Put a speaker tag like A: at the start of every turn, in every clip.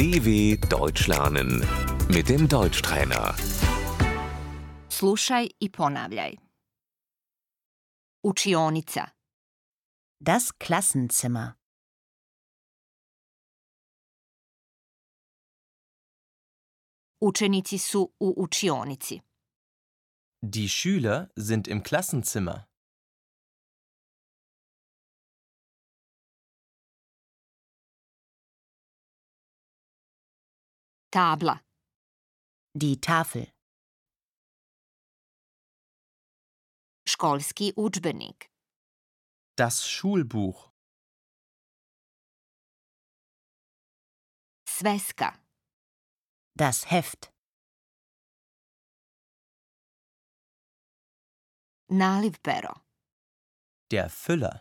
A: DW Deutsch lernen mit dem Deutschtrainer.
B: Slušaj i ponavljaj. Učionica,
C: Das Klassenzimmer.
B: učenici su u učionici.
D: Die Schüler sind im Klassenzimmer.
B: Tabla,
C: Die Tafel.
B: školski udžbenik,
D: Das Schulbuch.
B: sveska,
C: Das Heft.
B: naliv pero,
D: Der Füller.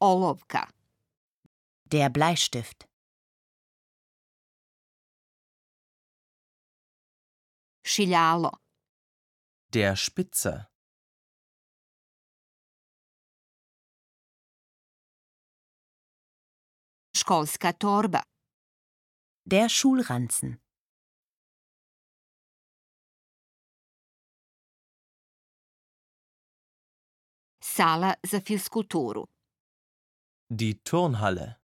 B: olovka,
C: Der Bleistift.
B: šiljalo,
D: Der Spitzer.
B: školska torba,
C: Der Schulranzen.
B: sala za fiskulturu,
D: Die Turnhalle.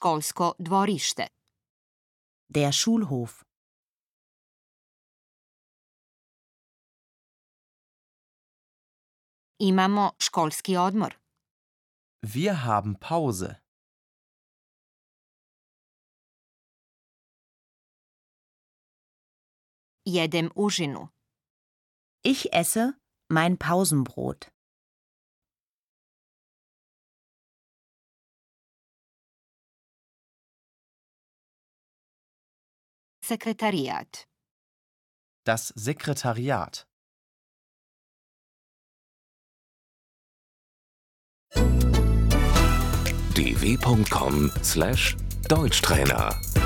B: Školsko dvorište,
C: Der Schulhof.
B: imamo školski odmor,
D: Wir haben Pause.
B: jedem užinu,
C: Ich esse mein Pausenbrot.
B: Sekretarijat,
D: Das Sekretariat.
A: dw.com/deutschtrainer